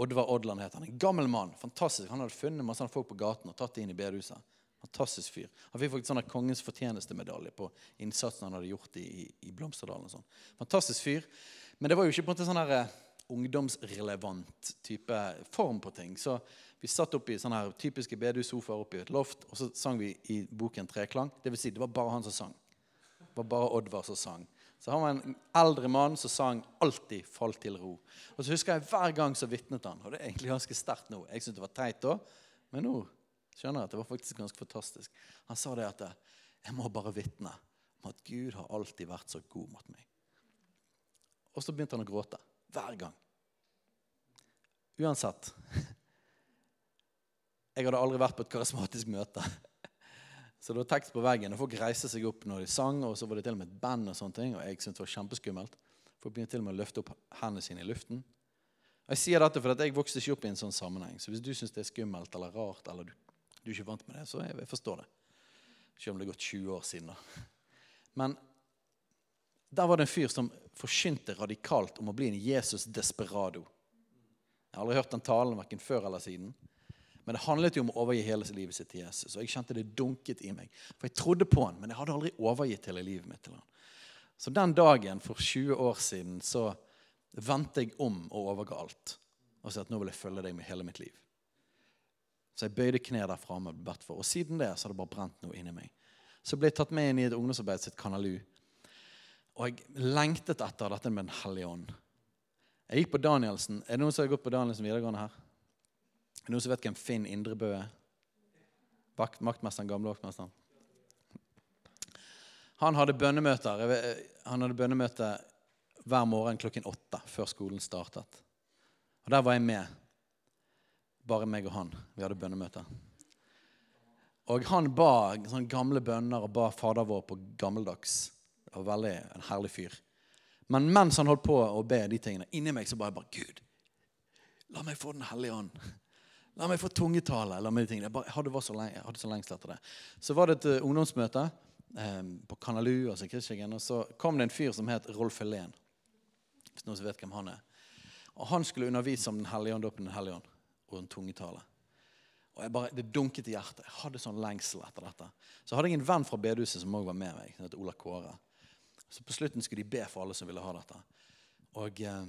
Oddvar Odland het han. En gammel mann. fantastisk. Han hadde funnet masse folk på gaten og tatt det inn i bedehuset. Fantastisk fyr. Han fikk faktisk sånn kongens fortjenestemedalje på innsatsen han hadde gjort i, i, i Blomsterdalen. og sånn. Fantastisk fyr. Men det var jo ikke på en måte sånn her, ungdomsrelevant type form på ting. Så vi satt oppe i sånne her typiske bedehussofaer oppe i et loft, og så sang vi i boken Treklang. Det vil si, det var bare han som sang. Det var bare Oddvar som sang. Så han var en eldre mann som sang alltid 'Fall til ro'. Og så husker jeg Hver gang så vitnet han. Og det er egentlig ganske sterkt nå. Jeg syntes det var teit da, men nå skjønner jeg at det var faktisk ganske fantastisk. Han sa det at 'Jeg må bare vitne om at Gud har alltid vært så god mot meg'. Og så begynte han å gråte. Hver gang. Uansett. [laughs] Jeg hadde aldri vært på et karismatisk møte. Så det var tekst på veggen, og folk reiste seg opp når de sang. Og så var det til og med et band, og sånne ting, og jeg syntes det var kjempeskummelt. Folk begynte til og med å løfte opp hendene sine i luften. Og Jeg sier dette fordi jeg vokste ikke opp i en sånn sammenheng. Så hvis du syns det er skummelt eller rart, eller du, du er ikke vant med det, så jeg, jeg forstår det. Selv om det er gått 20 år siden. da. Men der var det en fyr som forkynte radikalt om å bli en Jesus desperado. Jeg har aldri hørt den talen verken før eller siden. Men det handlet jo om å overgi hele livet sitt til Jesus. Og jeg kjente det dunket i meg. For jeg trodde på han, men jeg hadde aldri overgitt hele livet mitt til han. Så den dagen for 20 år siden så vendte jeg om og overga alt. Og sa at nå vil jeg følge deg med hele mitt liv. Så jeg bøyde kne der framme og ble bedt for. Og siden det så har det bare brent noe inni meg. Så ble jeg tatt med inn i et ungdomsarbeid sitt Kanalu. Og jeg lengtet etter dette med Den hellige ånd. Jeg gikk på Danielsen. Er det noen som har gått på Danielsen videregående her? Er det noen som vet hvem Finn Indrebø er? Maktmesteren, gamle vaktmesteren. Han hadde bønnemøter Han hadde bønnemøte hver morgen klokken åtte før skolen startet. Og Der var jeg med. Bare meg og han. Vi hadde bønnemøter. Og han ba sånne gamle bønner og ba Fader vår på gammeldags. Det var veldig en herlig fyr. Men mens han holdt på å be de tingene, inni meg så bare, bare Gud, la meg få Den hellige ånd. La meg få tungetale. Meg de tingene. Jeg, bare, jeg, hadde så lenge, jeg hadde så lengst etter det. Så var det et uh, ungdomsmøte eh, på Kanalu, altså og så kom det en fyr som het Rolf Helen. Hvis noen vet hvem han er. Og Han skulle undervise om Den hellige ånd, dåpen Den hellige ånd og en tungetale. Og jeg bare, Det dunket i hjertet. Jeg hadde sånn lengsel etter dette. Så hadde jeg en venn fra bedehuset som også var med meg. som Ola Kåre. Så På slutten skulle de be for alle som ville ha dette. Og eh,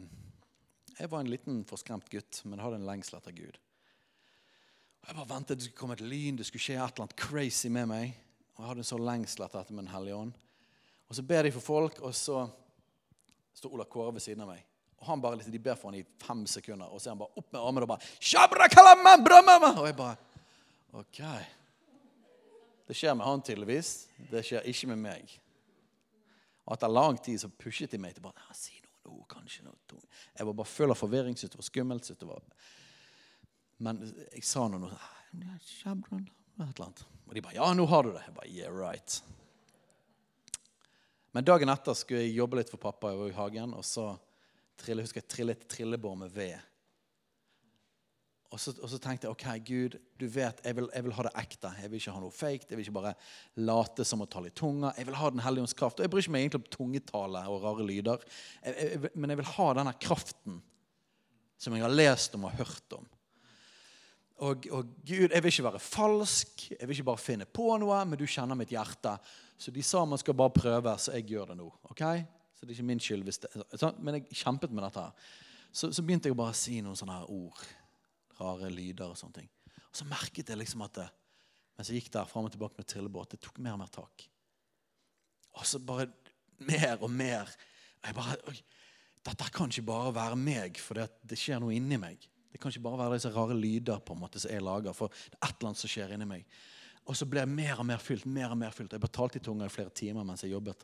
Jeg var en liten forskremt gutt, men hadde en lengsel etter Gud. Jeg bare ventet det skulle komme et lyn, det skulle skje et eller annet crazy med meg. Og Jeg hadde en så lengsel etter dette med hellige ånd. Og Så ber de for folk, og så står Ola Kåre ved siden av meg. Og han bare, De ber for han i fem sekunder, og så er han bare opp med armene og bare Og jeg bare OK. Det skjer med han tydeligvis. Det skjer ikke med meg. Og etter lang tid så pushet de meg til bare Si noe nå, kanskje noe. Jeg var bare av forvirring. Syntes det var skummelt. det var men jeg sa noe Og de bare 'Ja, nå har du det.' Jeg bare 'Yeah, right'. Men dagen etter skulle jeg jobbe litt for pappa i hagen. Og så trille, husker jeg trillet trillebår med ved. Og så, og så, tenkte jeg ok, Gud, du vet, jeg vil, jeg vil, ha det ekte. Jeg vil ikke ha noe fake. Jeg vil ikke bare late som å tale i tunga. Jeg vil ha Den hellige ånds kraft. Og jeg bryr ikke meg egentlig om tungetale og rare lyder. Jeg, men jeg vil ha denne kraften som jeg har lest om og hørt om. Og, og, Gud, jeg vil ikke være falsk, jeg vil ikke bare finne på noe, men du kjenner mitt hjerte. Så de sa man skal bare prøve, så jeg gjør det nå. ok? Så det er ikke min skyld. hvis det, så, Men jeg kjempet med dette. Så, så, begynte jeg bare å si noen sånne her ord. Rare lyder og sånne ting. Og så merket jeg liksom at det, mens jeg gikk der fram og tilbake med trillebåt, det tok mer og mer tak. Og så bare mer og mer. Jeg bare, Dette kan ikke bare være meg, for det skjer noe inni meg. Det kan ikke bare være disse rare lyder på en måte som jeg lager, for det er et eller annet som skjer inni meg. Og så ble jeg mer og mer fylt. mer og mer fylt. Jeg betalte i tunga i flere timer mens jeg jobbet.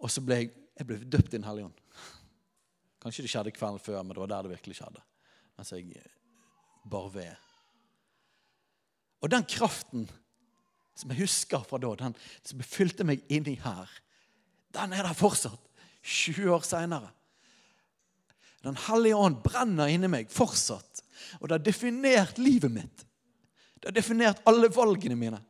Og så ble jeg, jeg ble døpt i Den hellige ånd. Kanskje det skjedde kvelden før, men det var der det virkelig skjedde. Mens jeg bar ved. Og den kraften som jeg husker fra da, den som fylte meg inni her, den er der fortsatt. 20 år seinere. Den hellige ånd brenner inni meg fortsatt. Og det har definert livet mitt. Det har definert alle valgene mine.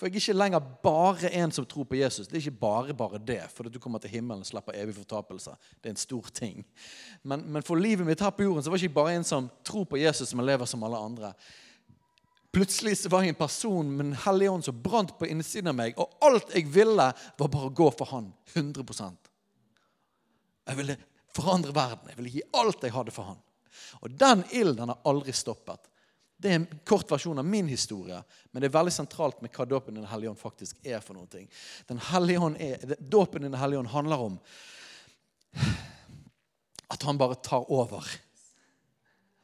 For jeg er ikke lenger bare en som tror på Jesus. Det er ikke bare bare det, for at du kommer til himmelen og slipper evig fortapelse. Det er en stor ting. Men, men, for livet mitt her på jorden så var jeg ikke bare en som tror på Jesus, som lever som alle andre. Plutselig så var jeg en person med en hellig ånd som brant på innsiden av meg, og alt jeg ville, var bare å gå for Han. 100% Jeg ville forandre verden. Jeg ville gi alt jeg hadde for Han. Og den ilden har aldri stoppet. Det er en kort versjon av min historie, men det er veldig sentralt med hva dåpen i Den hellige ånd faktisk er for noe. Den hellige ånd er, Dåpen i Den hellige ånd handler om at han bare tar over.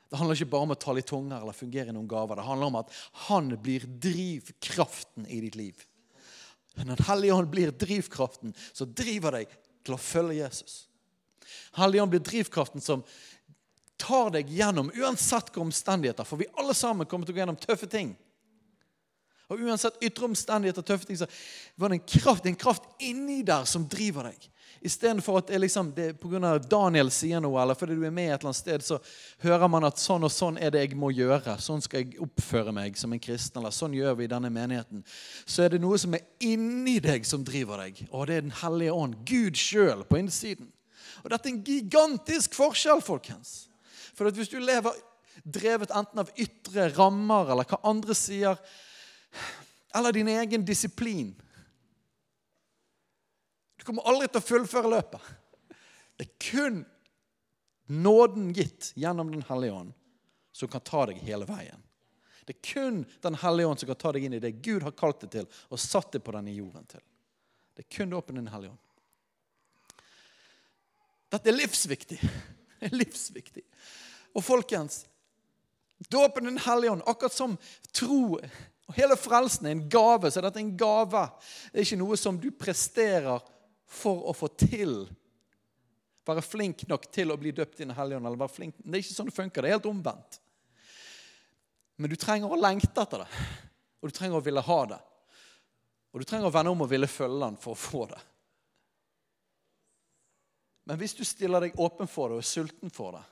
Det handler ikke bare om å tale i tunger eller fungere i noen gaver. Det handler om at han blir drivkraften i ditt liv. Når Den hellige ånd blir drivkraften, så driver deg til å følge Jesus. Hellige ånd blir drivkraften som tar deg gjennom uansett hvilke omstendigheter. For vi alle sammen kommer til å gå gjennom tøffe ting. Og uansett ytre omstendigheter tøffe ting, så var det en kraft, en kraft inni der som driver deg. Istedenfor at det, liksom, det pga. Daniel sier noe, eller fordi du er med et eller annet sted, så hører man at sånn og sånn er det jeg må gjøre. Sånn skal jeg oppføre meg som en kristen. eller sånn gjør vi i denne menigheten. Så er det noe som er inni deg, som driver deg. Og det er Den hellige ånd. Gud sjøl på innsiden. Og dette er en gigantisk forskjell, folkens. For hvis du lever drevet enten av ytre rammer eller hva andre sier, eller din egen disiplin Du kommer aldri til å fullføre løpet. Det er kun nåden gitt gjennom Den hellige ånd som kan ta deg hele veien. Det er kun Den hellige ånd som kan ta deg inn i det Gud har kalt deg til og satt deg på denne jorden til. Det er kun åpne Den hellige ånd. Dette er livsviktig. [laughs] Det er livsviktig. Og folkens, dåpen Den hellige ånd, akkurat som tro og hele frelsen er en gave, så er dette en gave. Det er ikke noe som du presterer for å få til. Være flink nok til å bli døpt i Den hellige ånd. eller være flink. Det er ikke sånn det funker. Det er helt omvendt. Men du trenger å lengte etter det, og du trenger å ville ha det. Og du trenger å vende om og ville følge den for å få det. Men hvis du stiller deg åpen for det og er sulten for det,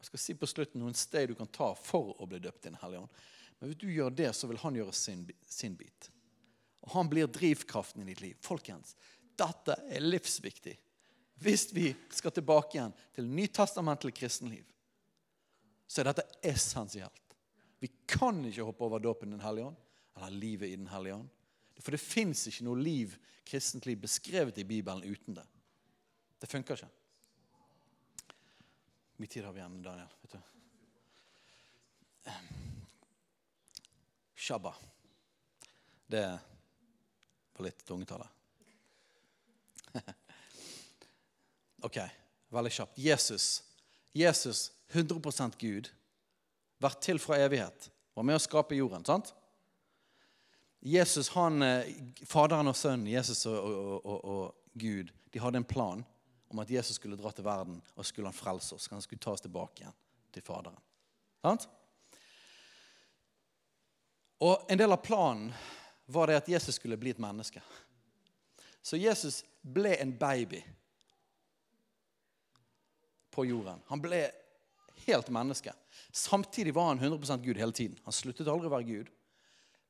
jeg skal si på slutten noen steg du kan ta for å bli døpt i Den hellige ånd. Men hvis du gjør det, så vil han gjøre sin, sin bit. Og han blir drivkraften i ditt liv. Folkens, dette er livsviktig. Hvis vi skal tilbake igjen til nytestamentlig kristenliv, så er dette essensielt. Vi kan ikke hoppe over dåpen i Den hellige ånd eller livet i Den hellige ånd. For det fins ikke noe liv, kristent liv beskrevet i Bibelen uten det. Det funker ikke. Hvor mye tid har vi igjen, Daniel? Vet du? Shabba. Det var litt tungetale. [laughs] ok, veldig kjapt. Jesus. Jesus, 100% Gud, vært til fra evighet. Var med å skape jorden. sant? Jesus, han, eh, Faderen og Sønnen, Jesus og, og, og, og Gud, de hadde en plan om at Jesus skulle dra til verden og skulle han frelse oss. Han skulle ta oss tilbake igjen til Faderen. Sant? Og En del av planen var det at Jesus skulle bli et menneske. Så Jesus ble en baby på jorden. Han ble helt menneske. Samtidig var han 100 Gud hele tiden. Han sluttet aldri å være Gud.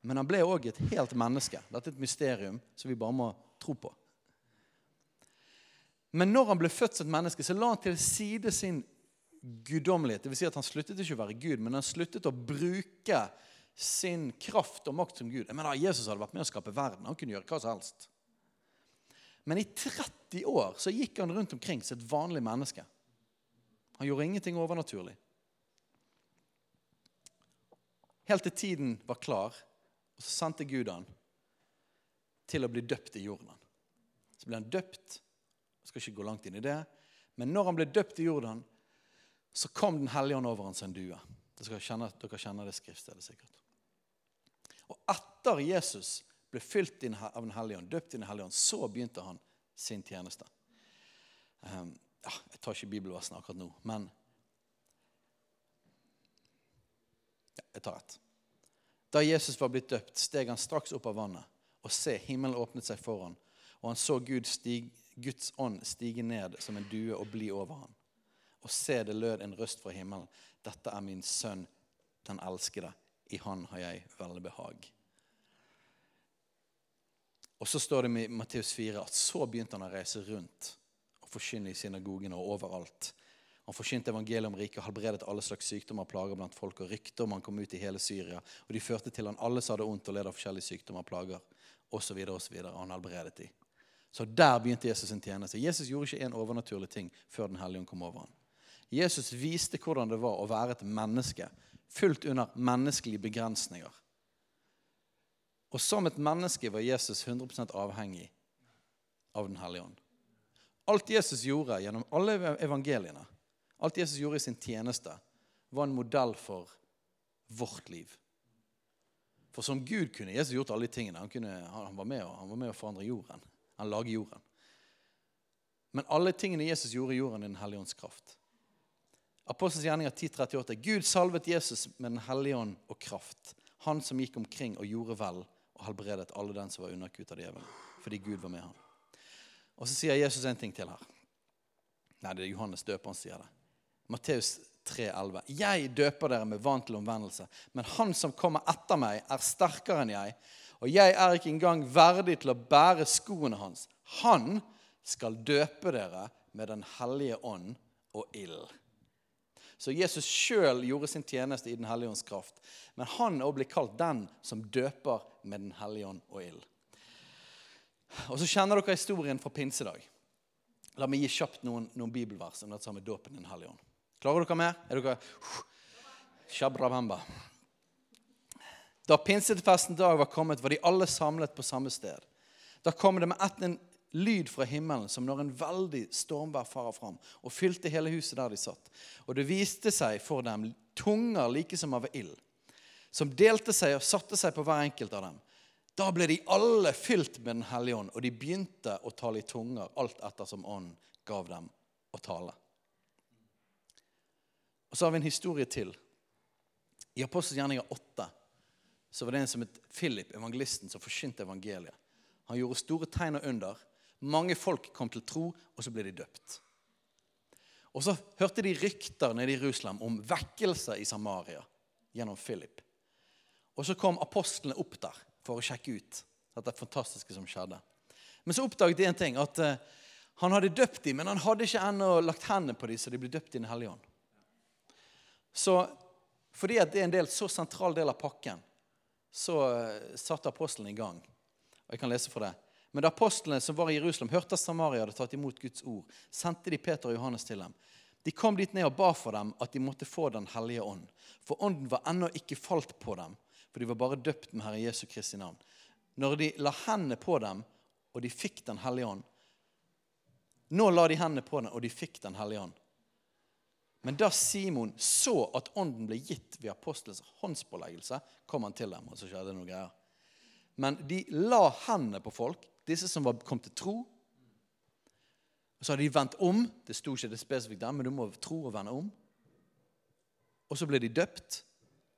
Men han ble òg et helt menneske. Dette er et mysterium som vi bare må tro på. Men når han ble født som et menneske, så la han til side sin guddommelighet. Vil si at han sluttet ikke å være Gud, men han sluttet å bruke sin kraft og makt som Gud. Jeg mener, Jesus hadde vært med å skape verden. Han kunne gjøre hva som helst. Men i 30 år så gikk han rundt omkring som et vanlig menneske. Han gjorde ingenting overnaturlig. Helt til tiden var klar, og så sendte Gud han til å bli døpt i jorden. Så ble han døpt. Jeg skal ikke gå langt inn i det. Men når han ble døpt i Jordan, så kom Den hellige ånd over ham som en due. Dere kjenner, dere kjenner det skriftstedet sikkert. Og etter Jesus ble fylt av Den hellige ånd, døpt i Den hellige ånd, så begynte han sin tjeneste. Um, ja, jeg tar ikke bibelversene akkurat nå, men ja, Jeg tar ett. Da Jesus var blitt døpt, steg han straks opp av vannet. Og se, himmelen åpnet seg foran, og han så Gud stig, Guds ånd stige ned som en due og bli over ham. Og se, det lød en røst fra himmelen. Dette er min sønn, den elskede. I han har jeg velbehag. Og så står det i Matteus 4 at så begynte han å reise rundt og forkynne i synagogene og overalt. Han forkynte evangeliet om riket og helbredet alle slags sykdommer og plager blant folk. og Rykter om han kom ut i hele Syria. Og de førte til han alle som hadde ondt og led av forskjellige sykdommer og plager. Og så videre, og så videre, og han helbredet de. Så der begynte Jesus sin tjeneste. Jesus gjorde ikke en overnaturlig ting før Den hellige ånd kom over ham. Jesus viste hvordan det var å være et menneske fullt under menneskelige begrensninger. Og som et menneske var Jesus 100% avhengig av Den hellige ånd. Alt Jesus gjorde gjennom alle evangeliene, alt Jesus gjorde i sin tjeneste, var en modell for vårt liv. For som Gud kunne Jesus gjort alle de tingene. Han, kunne, han, var med, han var med å forandre jorden. Han lager jorden. Men alle tingene Jesus gjorde, gjorde han i Den hellige ånds kraft. Apostels gjerninger 10.38. Gud salvet Jesus med Den hellige ånd og kraft. Han som gikk omkring og gjorde vel og helbredet alle den som var underkutt av djevelen. Fordi Gud var med ham. Og så sier Jesus en ting til her. Nei, det er Johannes døperen sier det. Matteus 3,11. Jeg døper dere med vann til omvendelse, men han som kommer etter meg, er sterkere enn jeg. Og jeg er ikke engang verdig til å bære skoene hans. Han skal døpe dere med Den hellige ånd og ild. Så Jesus sjøl gjorde sin tjeneste i Den hellige ånds kraft. Men han òg blir kalt den som døper med Den hellige ånd og ild. Og så kjenner dere historien fra pinsedag. La meg gi kjapt noen, noen bibelvers om dette med dåpen i Den hellige ånd. Klarer dere mer? Er dere Shabrabamba. Da pinsefesten dag var kommet, var de alle samlet på samme sted. Da kom det med ett en lyd fra himmelen som når en veldig stormvær farer fram, og fylte hele huset der de satt. Og det viste seg for dem tunger like som av ild, som delte seg og satte seg på hver enkelt av dem. Da ble de alle fylt med Den hellige ånd, og de begynte å tale i tunger alt etter som ånden gav dem å tale. Og Så har vi en historie til. I Apostels gjerninger 8 så var det en som het Philip, evangelisten, som forkynte evangeliet. Han gjorde store tegn og under. Mange folk kom til tro, og så ble de døpt. Og Så hørte de rykter nede i Jerusalem om vekkelse i Samaria gjennom Philip. Og Så kom apostlene opp der for å sjekke ut dette fantastiske som skjedde. Men så oppdaget de en ting, at uh, han hadde døpt dem, men han hadde ikke ennå lagt hendene på dem, så de ble døpt i Den hellige ånd. Så fordi det er en del, så sentral del av pakken, så uh, satte apostelen i gang. Og jeg kan lese for det. Men da apostlene som var i Jerusalem, hørte at Samaria hadde tatt imot Guds ord, sendte de Peter og Johannes til dem. De kom dit ned og ba for dem at de måtte få Den hellige ånd. For ånden var ennå ikke falt på dem, for de var bare døpt med Herre Jesu Kristi navn. Når de la hendene på dem, og de fikk Den hellige ånd Nå la de hendene på dem, og de fikk Den hellige ånd. Men da Simon så at ånden ble gitt ved apostelens håndspåleggelse, kom han til dem, og så skjedde det noe greier. Men de la hendene på folk, disse som var kommet til tro. Og så hadde de vendt om. Det sto ikke det spesifikt der, men du må tro og vende om. Og så ble de døpt.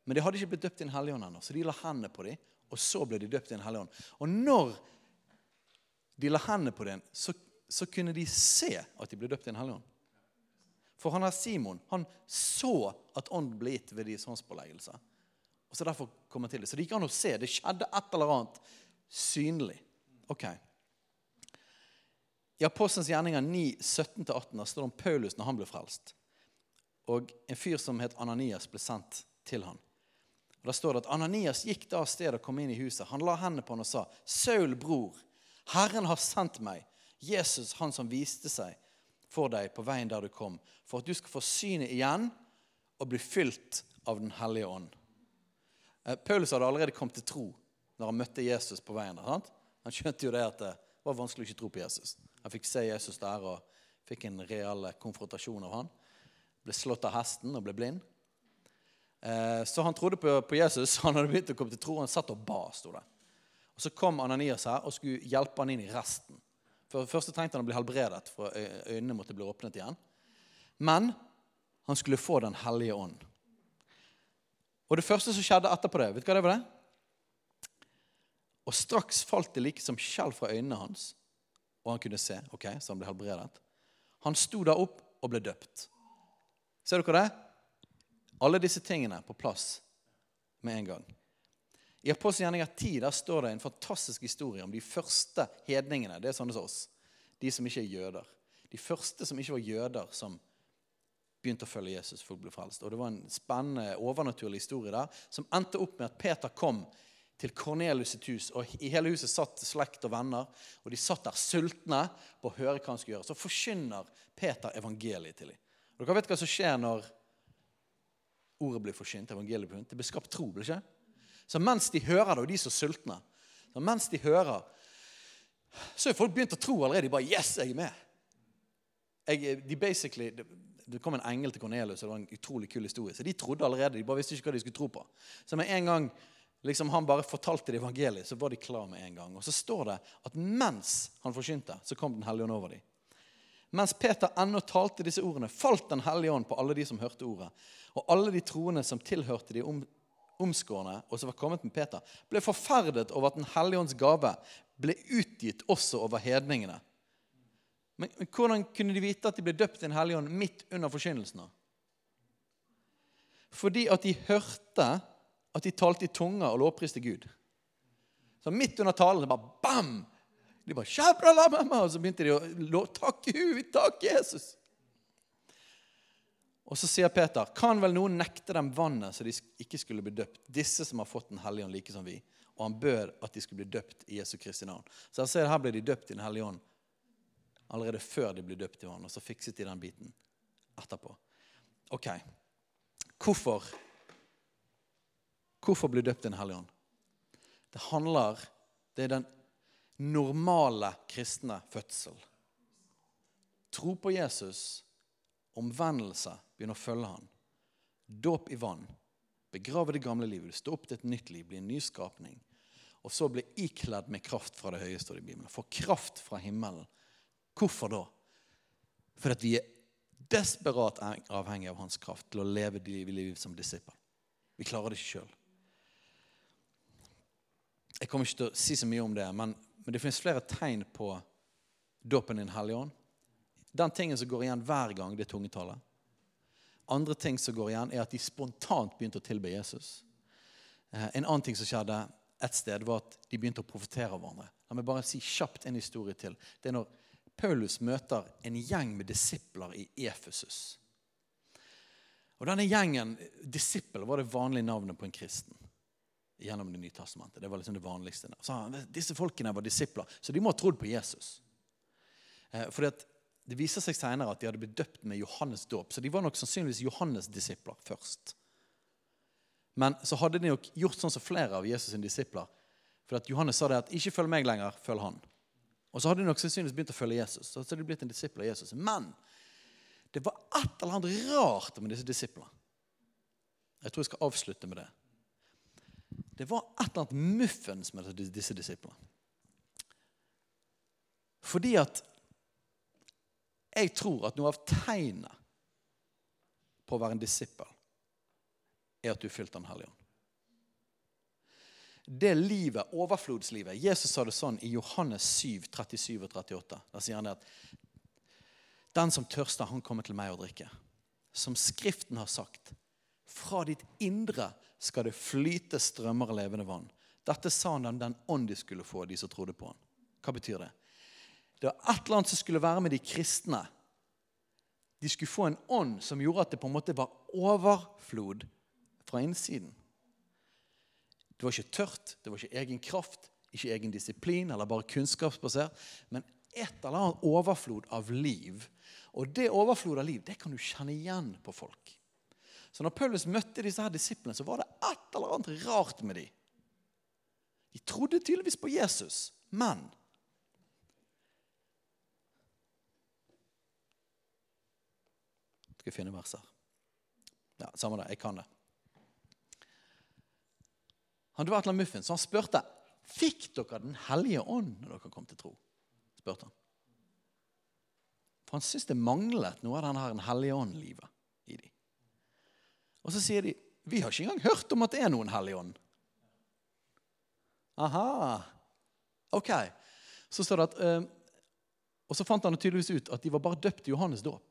Men de hadde ikke blitt døpt i Den hellige ånd ennå, så de la hendene på dem, og så ble de døpt i Den hellige ånd. Og når de la hendene på dem, så, så, kunne de se at de ble døpt i Den hellige ånd. For han her Simon han så at ånden ble gitt ved deres håndspåleggelse. Og Så derfor kom han til det. Så det gikk an å se. Det skjedde et eller annet synlig. Ok. I Apostelens gjerninger 9, 17-18 står det om Paulus når han ble frelst. Og en fyr som het Ananias, ble sendt til han. Og Da står det at Ananias gikk da av sted og kom inn i huset. Han la hendene på han og sa, 'Saul, bror, Herren har sendt meg, Jesus, han som viste seg for deg på veien der du kom, for at du skal få synet igjen og bli fylt av Den hellige ånd.' Eh, Paulus hadde allerede kommet til tro når han møtte Jesus på veien. Sant? Han skjønte jo det at det, var vanskelig å ikke tro på Jesus. Han fikk se Jesus der og fikk en real konfrontasjon av han. Ble slått av hesten og ble blind. Eh, så han trodde på, på Jesus. [laughs] Han hadde begynt å komme til tro. Han satt og ba, sto det. Og Så kom Ananias her og skulle hjelpe han inn i resten. For det første trengte han å bli helbredet, for øynene måtte bli åpnet igjen. Men han skulle få Den hellige ånd. Og det første som skjedde etterpå det, vet du hva det var? det? Og straks falt det like som skjell fra øynene hans, og han kunne se. ok, Så han ble helbredet. Han sto da opp og ble døpt. Ser dere det? Alle disse tingene på plass med en gang. I Apostelgjerninga 10 der står det en fantastisk historie om de første hedningene. Det er sånne som oss. De som ikke er jøder. De første som ikke var jøder, som begynte å følge Jesus. folk ble frelst. Og Det var en spennende, overnaturlig historie der som endte opp med at Peter kom til Kornelius sitt hus. og I hele huset satt slekt og venner, og de satt der sultne på å høre hva han skulle gjøre. Så forkynner Peter evangeliet til dem. Og Dere vet hva som skjer når ordet blir forkynt? evangeliet blir. Det blir skapt tro. blir det ikke? Så mens de hører det, og de er så sultne så Mens de hører, så har folk begynt å tro allerede. De bare 'Yes, jeg er med'. Jeg, de basically, det, det kom en engel til Cornelius, og det var en utrolig kul historie. Så de trodde allerede. De bare visste ikke hva de skulle tro på. Så med en gang liksom, han bare fortalte det evangeliet, så var de klar med en gang. Og så står det at mens han forkynte, så kom Den hellige ånd over dem. Mens Peter ennå talte disse ordene, falt Den hellige ånd på alle de som hørte ordet. Og alle de troende som tilhørte de om, omskårne, og som var kommet med Peter, ble forferdet over at Den hellige ånds gave ble utgitt også over hedningene. Men, men, hvordan kunne de vite at de ble døpt i Den hellige ånd midt under forkynnelsen? Fordi at de hørte at de talte i tunger og lovpriste Gud. Så midt under talen så bare bam! De bare Og så begynte de å takke Gud, takke Jesus. Og så sier Peter, kan vel noen nekte dem vannet så de ikke skulle bli døpt? Disse som har fått Den hellige ånd like som vi. Og han bød at de skulle bli døpt i Jesu Kristi navn. Så jeg ser her ble de døpt i Den hellige ånd allerede før de ble døpt i vann. Og så fikset de den biten etterpå. Ok, hvorfor Hvorfor bli døpt i Den hellige ånd? Det handler Det er den normale kristne fødsel. Tro på Jesus, omvendelse, begynne å følge han. Dåp i vann. Begrave det gamle livet. Stå opp til et nytt liv, bli en ny skapning. Og så bli ikledd med kraft fra det høye, står det i Bibelen. Få kraft fra himmelen. Hvorfor da? Fordi vi er desperat avhengig av hans kraft til å leve livet som disippel. Vi klarer det ikke sjøl. Jeg kommer ikke til å si så mye om det, men, men det finnes flere tegn på dåpen i Den hellige ånd. Den tingen som går igjen hver gang, det er tungetallet. Andre ting som går igjen, er at de spontant begynte å tilbe Jesus. Eh, en annen ting som skjedde et sted, var at de begynte å profetere av hverandre. La meg bare si kjapt en historie til. Det er når Paulus møter en gjeng med disipler i Efesus. Og Denne gjengen, disippel, var det vanlige navnet på en kristen gjennom Det nye testamentet. Det var liksom det vanligste. Så disse folkene var disipler, så de må ha trodd på Jesus. Fordi fordi Det viser seg senere at de hadde blitt døpt med Johannes dåp. Så de var nok sannsynligvis Johannes' disipler først. Men så hadde de nok gjort sånn som flere av Jesus' sine disipler. For at Johannes sa det at 'ikke følg meg lenger, følg han'. Og så hadde de nok sannsynligvis begynt å følge Jesus. Så hadde de blitt en disippel av Jesus. Men det var et eller annet rart med disse disiplene. Jeg tror jeg skal avslutte med det. Det var et eller annet muffens med disse disiplene. Fordi at jeg tror at noe av tegnet på å være en disippel er at du er fylt av Den hellige ånd. Det livet, overflodslivet Jesus sa det sånn i Johannes 7, 37 og 38. Da sier han det at den som tørster, han kommer til meg å drikke. Som Skriften har sagt. Fra ditt indre skal det flyte strømmer av levende vann. Dette sa han om den ånd de skulle få, de som trodde på han. Hva betyr det? Det var et eller annet som skulle være med de kristne. De skulle få en ånd som gjorde at det på en måte var overflod fra innsiden. Det var ikke tørt, det var ikke egen kraft, ikke egen disiplin eller bare kunnskapsbasert, men et eller annet overflod av liv. Og det overflod av liv det kan du kjenne igjen på folk. Så når Paulus møtte disse her disiplene, så var det et eller annet rart med dem. De trodde tydeligvis på Jesus, men Skal finne verser. Ja, Samme det. Jeg kan det. Han var et eller annet muffins, så han spurte fikk dere Den hellige ånd når dere kom til tro. spurte han. For han syntes det manglet noe av denne Den hellige ånd-livet i dem. Og så sier de vi har ikke engang hørt om at det er noen hellig ånd. Aha. Ok. Så står det at eh, Og så fant han tydeligvis ut at de var bare døpt i Johannes dåp.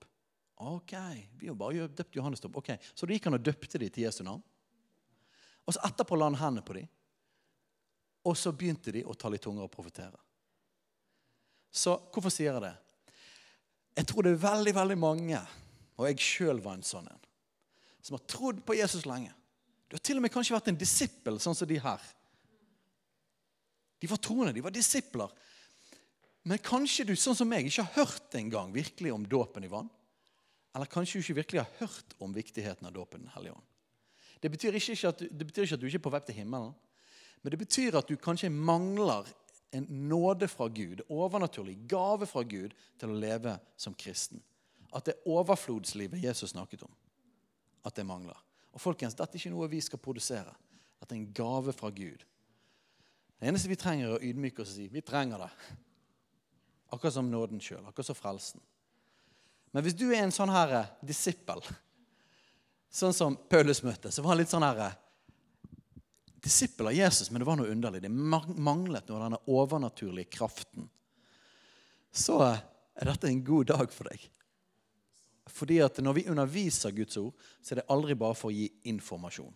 Ok, vi har bare døpt Johannes opp. Ok, Så da gikk han og døpte dem til Jesu navn. Og så etterpå la han hendene på dem. Og så begynte de å tale i tunger og profetere. Så hvorfor sier jeg det? Jeg tror det er veldig veldig mange, og jeg sjøl var en sånn en, som har trodd på Jesus lenge. Du har til og med kanskje vært en disippel, sånn som de her. De var troende, de var disipler. Men kanskje du, sånn som meg, ikke har hørt engang virkelig om dåpen i vann. Eller kanskje du ikke virkelig har hørt om viktigheten av dåpen Den hellige ånd. Det betyr, ikke at, det betyr ikke at du ikke er på vei til himmelen, men det betyr at du kanskje mangler en nåde fra Gud, overnaturlig gave fra Gud, til å leve som kristen. At det er overflodslivet Jesus snakket om, at det mangler. Og folkens, Dette er ikke noe vi skal produsere. Dette er en gave fra Gud. Det eneste vi trenger, er å ydmyke oss og si vi trenger det. Akkurat som nåden sjøl. Akkurat som frelsen. Men hvis du er en sånn her eh, disippel, sånn som Paulus møtte, så var han litt sånn her eh, Disippel av Jesus, men det var noe underlig. Det manglet noe av denne overnaturlige kraften. Så eh, er dette en god dag for deg. Fordi at når vi underviser Guds ord, så er det aldri bare for å gi informasjon.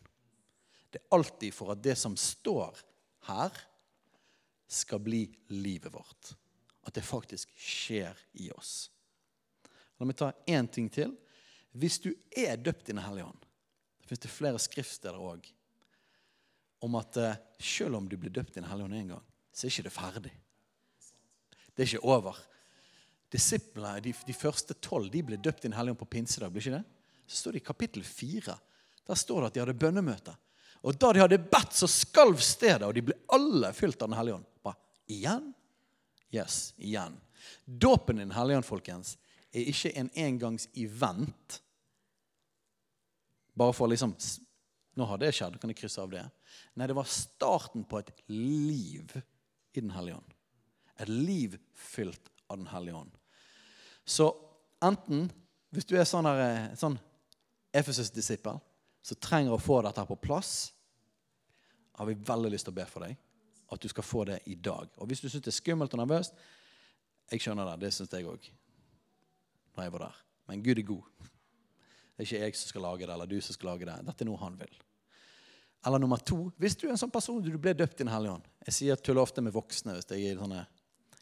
Det er alltid for at det som står her, skal bli livet vårt. At det faktisk skjer i oss. La meg ta én ting til. Hvis du er døpt i Den hellige ånd Det fins flere skriftsteder òg om at uh, selv om du blir døpt i Den hellige ånd én gang, så er ikke det ferdig. Det er ikke over. Disiplene, de, de første tolv de ble døpt i Den hellige ånd på pinsedag. blir ikke det? Så står det i kapittel fire. Der står det at de hadde bønnemøte. Og da de hadde bedt, så skalv stedet, og de ble alle fylt av Den hellige ånd. Bare igjen? Yes, igjen. Dåpen i Den hellige ånd, folkens, er ikke en engangs-event. Bare for liksom Nå har det skjedd, kan jeg krysse av det. Nei, det var starten på et liv i Den hellige ånd. Et liv fylt av Den hellige ånd. Så enten, hvis du er sånn, her, sånn Efesus-disippel, så trenger å få dette her på plass, har vi veldig lyst til å be for deg. At du skal få det i dag. Og hvis du syns det er skummelt og nervøst, jeg skjønner det. Det syns jeg òg. Når jeg var der. Men Gud er god. Det er ikke jeg som skal lage det, eller du som skal lage det. Dette er noe han vil. Eller nummer to Hvis du er en sånn person du ble døpt i Den hellige ånd Jeg sier tuller ofte med voksne hvis jeg er i sånne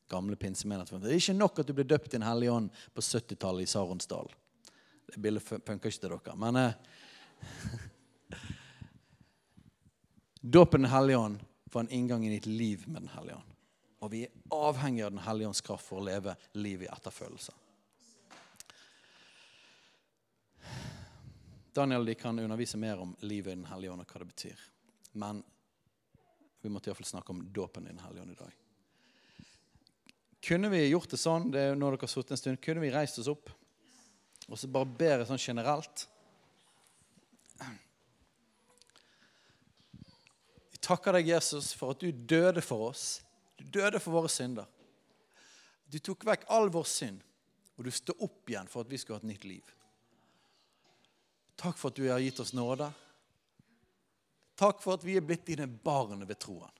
gamle pinsemenigheter. Det er ikke nok at du ble døpt i Den hellige ånd på 70-tallet i Saronsdal. Det bildet funker ikke til dere. Men eh, [laughs] Dåpen Den hellige ånd var en inngang i ditt liv med Den hellige ånd. Og vi er avhengig av Den hellige ånds kraft for å leve liv i etterfølelse. Daniel de kan undervise mer om livet i Den hellige ånd og hva det betyr. Men vi måtte iallfall snakke om dåpen i Den hellige ånd i dag. Kunne vi gjort det sånn det er når dere har sittet en stund, kunne vi reist oss opp og så bare bedre sånn generelt Vi takker deg, Jesus, for at du døde for oss. Du døde for våre synder. Du tok vekk all vår synd, og du står opp igjen for at vi skulle ha et nytt liv. Takk for at du har gitt oss nåde. Takk for at vi er blitt dine barn ved troen.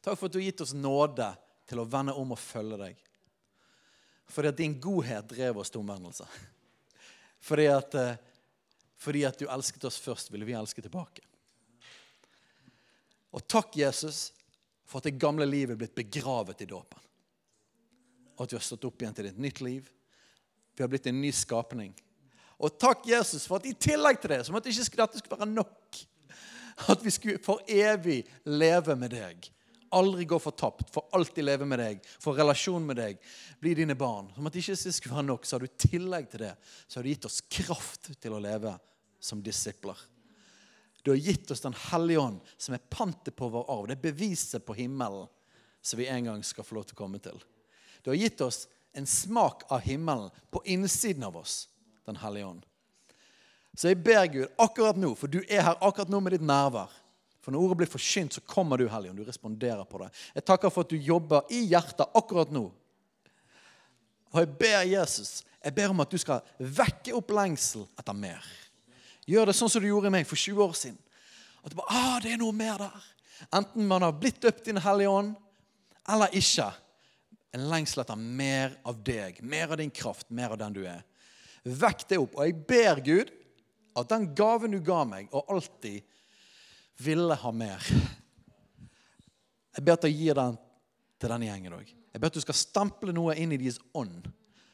Takk for at du har gitt oss nåde til å vende om og følge deg. Fordi at din godhet drev oss til omvendelse. Fordi at, eh, fordi at du elsket oss først, ville vi elske tilbake. Og takk, Jesus, for at det gamle livet er blitt begravet i dåpen. Og at vi har stått opp igjen til et nytt liv. Vi har blitt en ny skapning. Og takk, Jesus, for at i tillegg til det, så måtte ikke dette skulle være nok, at vi skulle for evig leve med deg. Aldri gå fortapt, for alltid leve med deg, få relasjon med deg, bli dine barn. Som at det ikke skulle være nok, så har du i tillegg til det så har du gitt oss kraft til å leve som disipler. Du har gitt oss Den hellige ånd, som er pantet på vår arv. Det er beviset på himmelen som vi en gang skal få lov til å komme til. Du har gitt oss en smak av himmelen på innsiden av oss. Den hellige ånd. Så jeg ber Gud akkurat nå, for du er her akkurat nå med ditt nærvær. For når ordet blir forkynt, så kommer du, Hellige ånd. Du responderer på det. Jeg takker for at du jobber i hjertet akkurat nå. Og jeg ber Jesus, jeg ber om at du skal vekke opp lengsel etter mer. Gjør det sånn som du gjorde i meg for 20 år siden. At du bare, ah, det er noe mer der. Enten man har blitt døpt i Den hellige ånd, eller ikke. En lengsel etter mer av deg, mer av din kraft, mer av den du er. Vekk det opp. Og jeg ber Gud at den gaven du ga meg, og alltid ville ha mer Jeg ber at du gir den til denne gjengen òg. Jeg ber at du skal stemple noe inn i deres ånd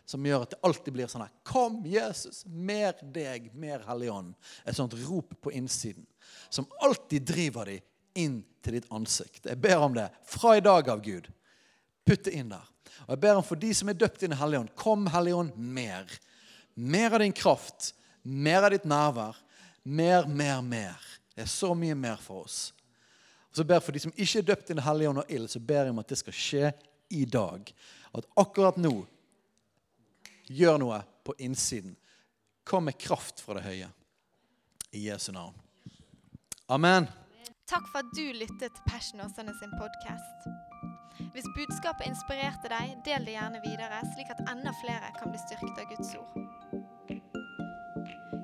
som gjør at det alltid blir sånn her Kom, Jesus! Mer deg, mer Hellig Ånd. Et sånt rop på innsiden som alltid driver dem inn til ditt ansikt. Jeg ber om det fra i dag av, Gud. Putt det inn der. Og jeg ber om for de som er døpt inn i Hellig Ånd, kom, Hellig Ånd, mer. Mer av din kraft, mer av ditt nærvær. Mer, mer, mer. Det er så mye mer for oss. Og så ber jeg For de som ikke er døpt i Den hellige Ånd og ild, så ber jeg om at det skal skje i dag. At akkurat nå gjør noe på innsiden. Kom med kraft fra det høye. I Jesu navn. Amen. Takk for at du lyttet til Passion Åsane sin podkast. Hvis budskapet inspirerte deg, del det gjerne videre, slik at enda flere kan bli styrket av Guds ord.